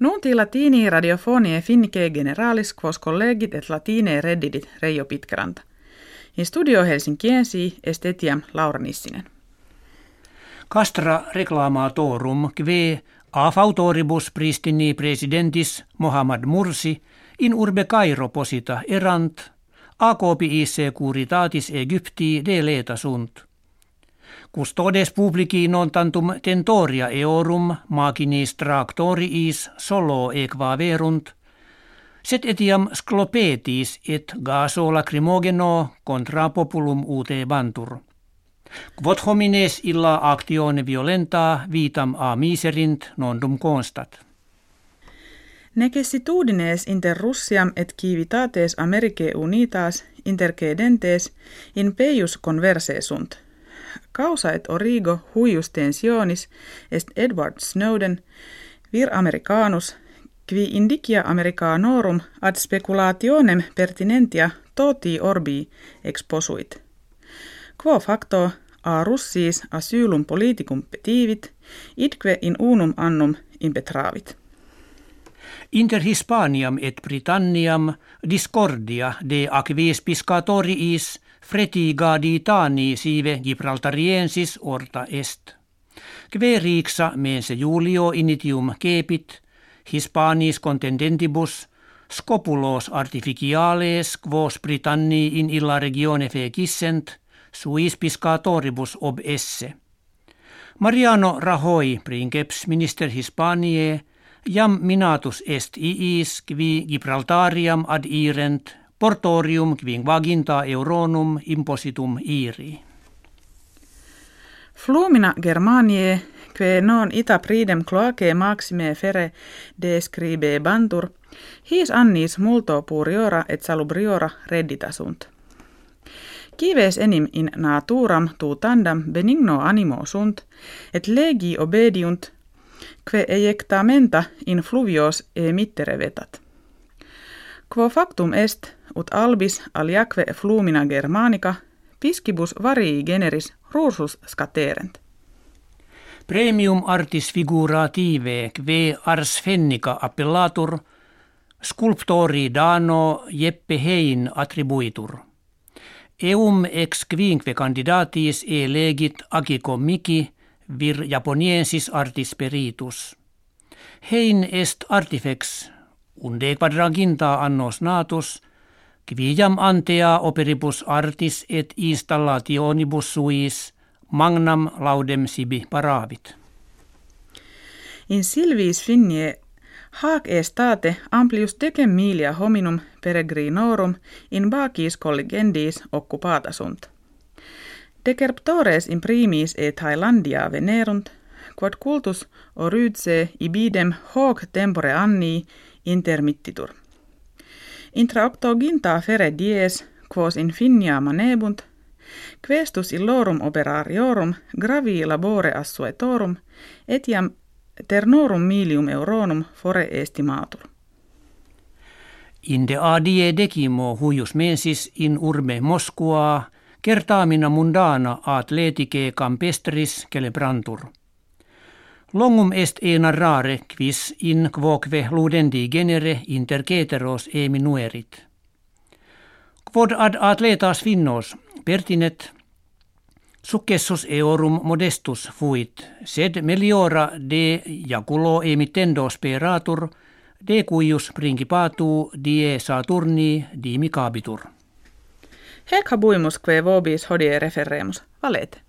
Nunti latini radiofonie finnike generalis quos collegit et latine reddidit Reijo Pitkeranta. In studio Helsinkiensi estetiam Laura Nissinen. Castra reclamatorum kve a fautoribus pristini presidentis Mohammad Mursi in urbe Cairo posita erant a isse curitatis Egypti de leta sunt. Custodes publici non tantum tentoria eorum machinis tractoriis solo equa verunt, set etiam sclopetis et gaso lacrimogeno contra populum ute bantur. Quod homines illa actione violenta vitam a miserint nondum constat. Necessitudines inter Russiam et civitates Americae unitas intercedentes in peius converse sunt – Causa et origo huius tensionis est Edward Snowden, vir americanus, qui indicia americanorum ad speculationem pertinentia toti orbi exposuit. Quo facto a Russis asylum politicum petivit, idque in unum annum impetravit. Inter Hispaniam et Britanniam discordia de aquis piscatoriis fretiga tani sive Gibraltariensis orta est. Querixa mense Julio initium kepit, Hispanis contendentibus, scopulos artificiales quos Britanni in illa regione fecissent, suis piscatoribus ob esse. Mariano Rajoy, princeps minister Hispaniae, jam minatus est iis qui Gibraltariam ad irent portorium quing vaginta euronum impositum iri. Flumina Germaniae, que non ita pridem cloacae maxime fere describe bantur, his annis multo puriora et salubriora reddita sunt. Kives enim in naturam tu tandam benigno animo sunt, et legi obediunt, que ejectamenta in fluvios emittere vetat. Quo factum est, ut albis aliaque flumina germanica, piscibus varii generis rusus scaterent. Premium artis figurative kve ars fennica appellatur, sculptori dano Jeppe Hein attribuitur. Eum ex quinque candidatis legit agico mici vir japoniensis artis peritus. Hein est artifex unde quadranginta annos natus, quiam antea operibus artis et installationibus suis magnam laudem sibi paravit. In silvis finnie hac estate amplius decem milia hominum peregrinorum in bacis collegendis occupata sunt. Decerptores in primis et Thailandia venerunt, quod cultus orydse ibidem hoc tempore anni intermittitur. Intra octoginta fere dies, quos in finia manebunt, questus illorum operariorum gravi labore assuetorum, etiam ternorum milium euronum fore estimatur. Inde adie decimo huius mensis in urbe Moskua, kertaamina mundana atletike campestris celebrantur. Longum est ena rare quis in quoque ludendi genere inter ceteros e minuerit. Quod ad atletas finnos pertinet successus eorum modestus fuit, sed meliora de jaculo emitendo speratur, de cuius principatu die Saturni dimicabitur. Hec habuimus que vobis hodie referemus, valete.